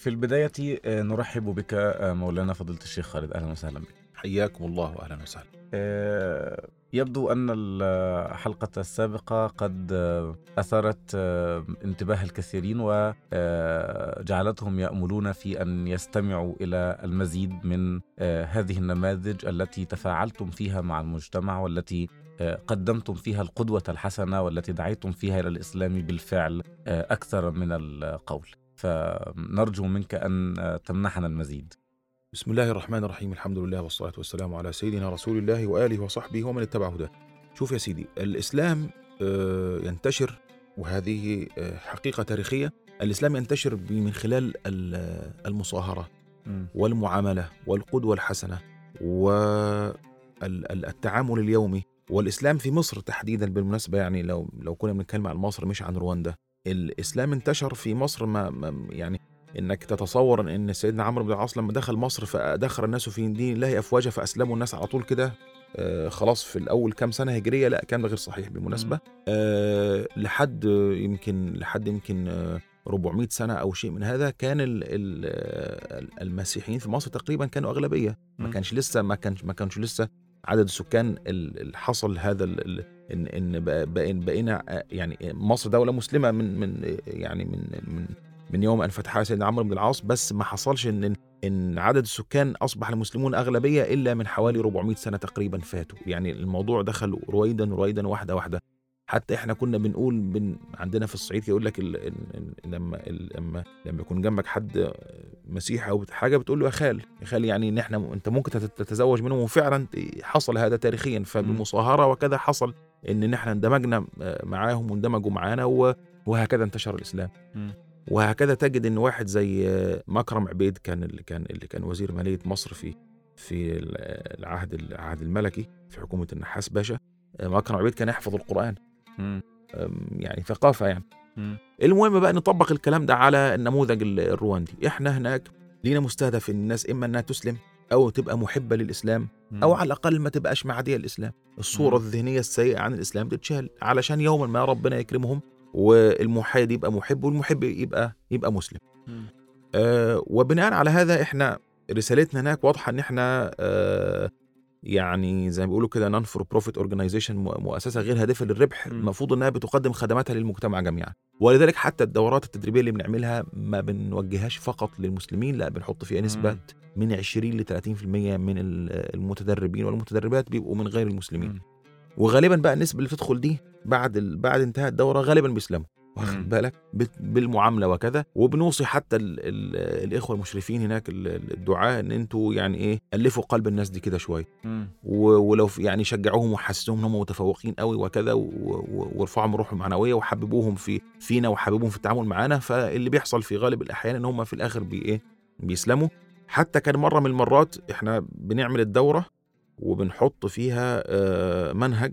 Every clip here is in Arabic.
في البداية آه، نرحب بك آه، مولانا فضيلة الشيخ خالد. أهلا وسهلا بك. حياكم الله واهلا وسهلا. آه، يبدو أن الحلقة السابقة قد آه، انتباه الكثيرين وجعلتهم يأملون في أن يستمعوا إلى المزيد من هذه النماذج التي تفاعلتم فيها مع المجتمع والتي قدمتم فيها القدوة الحسنة والتي دعيتم فيها إلى الإسلام بالفعل أكثر من القول. فنرجو منك أن تمنحنا المزيد. بسم الله الرحمن الرحيم. الحمد لله والصلاة والسلام على سيدنا رسول الله وآله وصحبه ومن اتبع هداه. شوف يا سيدي الإسلام آه، ينتشر وهذه آه، حقيقة تاريخية. الإسلام ينتشر من خلال ال- المصاهرة والمعاملة والقدوة الحسنة والتعامل اليومي. والإسلام في مصر تحديدا بالمناسبة يعني لو لو كنا بنتكلم عن مصر مش عن رواندا. الإسلام انتشر في مصر ما ما- يعني إنك تتصور إن سيدنا عمرو بن العاص لما دخل مصر فدخل الناس في دين الله أفواجا فأسلموا الناس على طول كده آه خلاص في الأول كام سنة هجرية لا كان ده غير صحيح بالمناسبة آه لحد آه، يمكن لحد يمكن آه 400 سنة أو شيء من هذا كان ال ال آه، المسيحيين في مصر تقريبا كانوا أغلبية ما. كانش لسه ما كانش ما كانش لسه عدد السكان ال- ال- حصل هذا ال- ان إن بق- بقينا آه، يعني مصر دولة مسلمة من من آه، يعني من من من يوم ان فتحها سيدنا عمرو بن العاص بس ما حصلش ان ان عدد السكان أصبح المسلمون أغلبية إلا من حوالي 400 سنة تقريبا فاتوا. يعني الموضوع دخل رويدا رويدا واحدة واحدة. حتى إحنا كنا بنقول بن عندنا في الصعيد يقول لك ال- ال- ال- لما ال- لما لما يكون جنبك حد مسيحي أو حاجة بتقول له يا خال يا خال يعني إن إحنا أنت ممكن تت- تتزوج منهم وفعلا حصل هذا تاريخيا فبالمصاهره وكذا حصل إن إحنا اندمجنا معاهم واندمجوا معانا وهكذا انتشر الإسلام. وهكذا تجد إن واحد زي مكرم عبيد كان اللي كان اللي كان وزير مالية مصر في في العهد العهد الملكي في حكومة النحاس باشا مكرم عبيد كان يحفظ القرآن. يعني ثقافة يعني. المهم بقى نطبق الكلام ده على النموذج ال- الرواندي. إحنا هناك لينا مستهدف ان الناس إما أنها تسلم أو تبقى محبة للإسلام أو على الأقل ما تبقاش معاديه للإسلام الصورة مم. الذهنية السيئة عن الإسلام تتشال علشان يوما ما ربنا يكرمهم والمحايد يبقى محب والمحب يبقى يبقى مسلم. آه وبناء على هذا إحنا رسالتنا هناك واضحة إن إحنا آه يعني زي ما بيقولوا كده non for profit organization مؤسسة غير هادفة للربح. المفروض إنها بتقدم خدماتها للمجتمع جميعا ولذلك حتى الدورات التدريبية اللي بنعملها ما بنوجههاش فقط للمسلمين لا بنحط فيها نسبة. من 20 ل 30% من ال- المتدربين والمتدربات بيبقوا من غير المسلمين. وغالبا بقى النسبة اللي بتدخل دي بعد ال... بعد انتهاء الدورة غالبا بيسلموا. واخد بالك؟ بالمعاملة وكذا. وبنوصي حتى ال... ال... الإخوة المشرفين هناك ال- ال- الدعاء إن أنتوا يعني إيه ألفوا قلب الناس دي كده شوية. ولو يعني شجعوهم وحسسوهم إن هم متفوقين قوي وكذا. وارفعوا روحهم المعنويه وحببوهم في فينا وحببوهم في التعامل معانا. فاللي بيحصل في غالب الأحيان إن هم في الآخر بي إيه بيسلموا. حتى كان مرة من المرات إحنا بنعمل الدورة وبنحط فيها آه، منهج.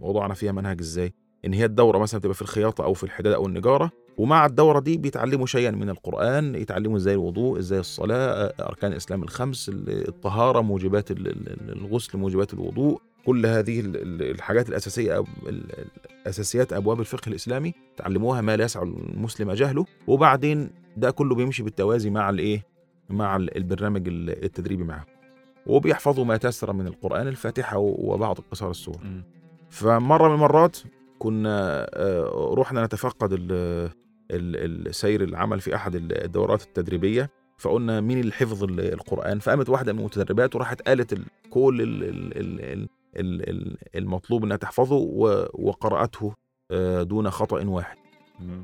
وضعنا فيها منهج إزاي؟ إن هي الدورة مثلا بتبقى في الخياطة أو في الحدادة أو النجارة ومع الدورة دي بيتعلموا شيئا من القرآن يتعلموا إزاي الوضوء إزاي الصلاة أركان الاسلام الخمس ال- الطهارة موجبات ال- ال- الغسل موجبات الوضوء كل هذه ال- ال- الحاجات الأساسية الأساسيات أبواب الفقه الإسلامي تعلموها ما لا يسع المسلم جهله. وبعدين ده كله بيمشي بالتوازي مع الايه مع ال- البرنامج ال- التدريبي معاهم وبيحفظوا ما تيسر من القرآن الفاتحة وبعض قصار السور. مم. فمرة من المرات كنا آه، رحنا نتفقد ال- ال- السير العمل في أحد الدورات التدريبية فقلنا مين اللي حفظ ال- القرآن فقامت واحدة من المتدربات وراحت قالت ال- كل ال- ال- ال- ال- ال- ال- المطلوب إنها تحفظه و- وقرأته آه، دون خطأ واحد.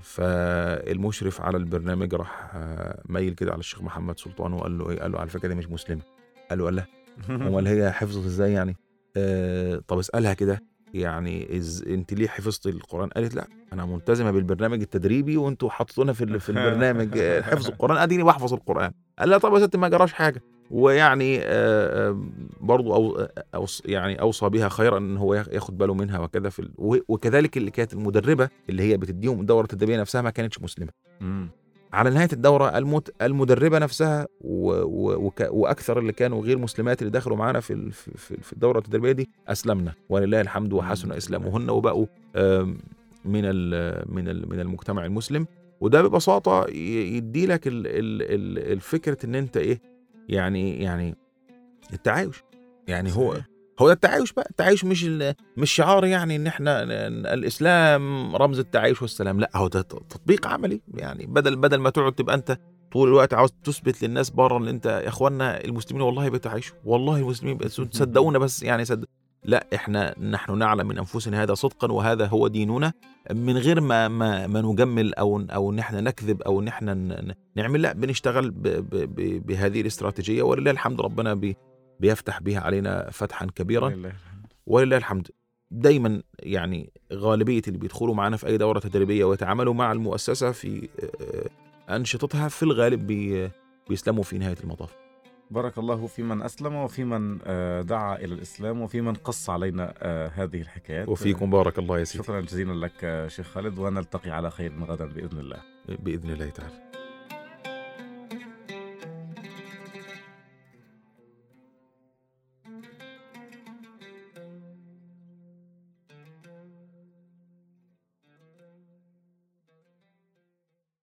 فالمشرف على البرنامج راح آه، ميل كده على الشيخ محمد سلطان وقال له إيه قال له على فكرة دي مش مسلمة. قال له قال لها امال هي حفظت إزاي يعني؟ آه طب اسألها كده. يعني إز أنت ليه حفظتي القرآن؟ قالت لا أنا ملتزمة بالبرنامج التدريبي وأنتوا حاطينها في في البرنامج آه، حفظ القرآن أديني بحفظ القرآن. قال لها طب يا ست ما جراش حاجة. ويعني آه، آه، برضو أو أو يعني أوصى بها خيرا إن هو ياخ- ياخد باله منها وكذا في وكذلك اللي كانت المدربة اللي هي بتديهم الدورة التدريبية نفسها ما كانتش مسلمة. على نهاية الدورة المت... المدربة نفسها و... و... وك... وأكثر اللي كانوا غير مسلمات اللي دخلوا معانا في ال... في في الدورة التدريبية دي أسلمنا. ولله الحمد وحسن إسلامهن وبقوا من ال... من ال... من المجتمع المسلم. وده ببساطة يدي لك ال... ال... ال... الفكرة إن أنت إيه يعني يعني التعايش. يعني هو. هو ده التعايش بقى التعايش مش ال... مش شعار يعني إن إحنا الإسلام رمز التعايش والسلام لأ هو ده تطبيق عملي يعني بدل بدل ما تقعد تبقى أنت طول الوقت عاوز تثبت للناس بره إن أنت يا اخوانا المسلمين والله بيتعايشوا والله المسلمين بس تصدقونا بس يعني صدق لأ إحنا نحن نعلم من أنفسنا هذا صدقا وهذا هو ديننا من غير ما ما, ما نجمل أو أو إن إحنا نكذب أو إن إحنا نعمل لأ بنشتغل ب ب ب بهذه الاستراتيجية ولله الحمد ربنا بيفتح بها علينا فتحا كبيرا. ولله الحمد. دايما يعني غالبية اللي بيدخلوا معانا في أي دورة تدريبية ويتعاملوا مع المؤسسة في آه، أنشطتها في الغالب بي بيسلموا في نهاية المطاف. بارك الله في من أسلم وفي من آه، دعا إلى الإسلام وفي من قص علينا آه، هذه الحكايات. وفيكم بارك الله يا سيدي. شكرا جزيلا لك شيخ خالد ونلتقي على خير غدا بإذن الله. بإذن الله تعالى.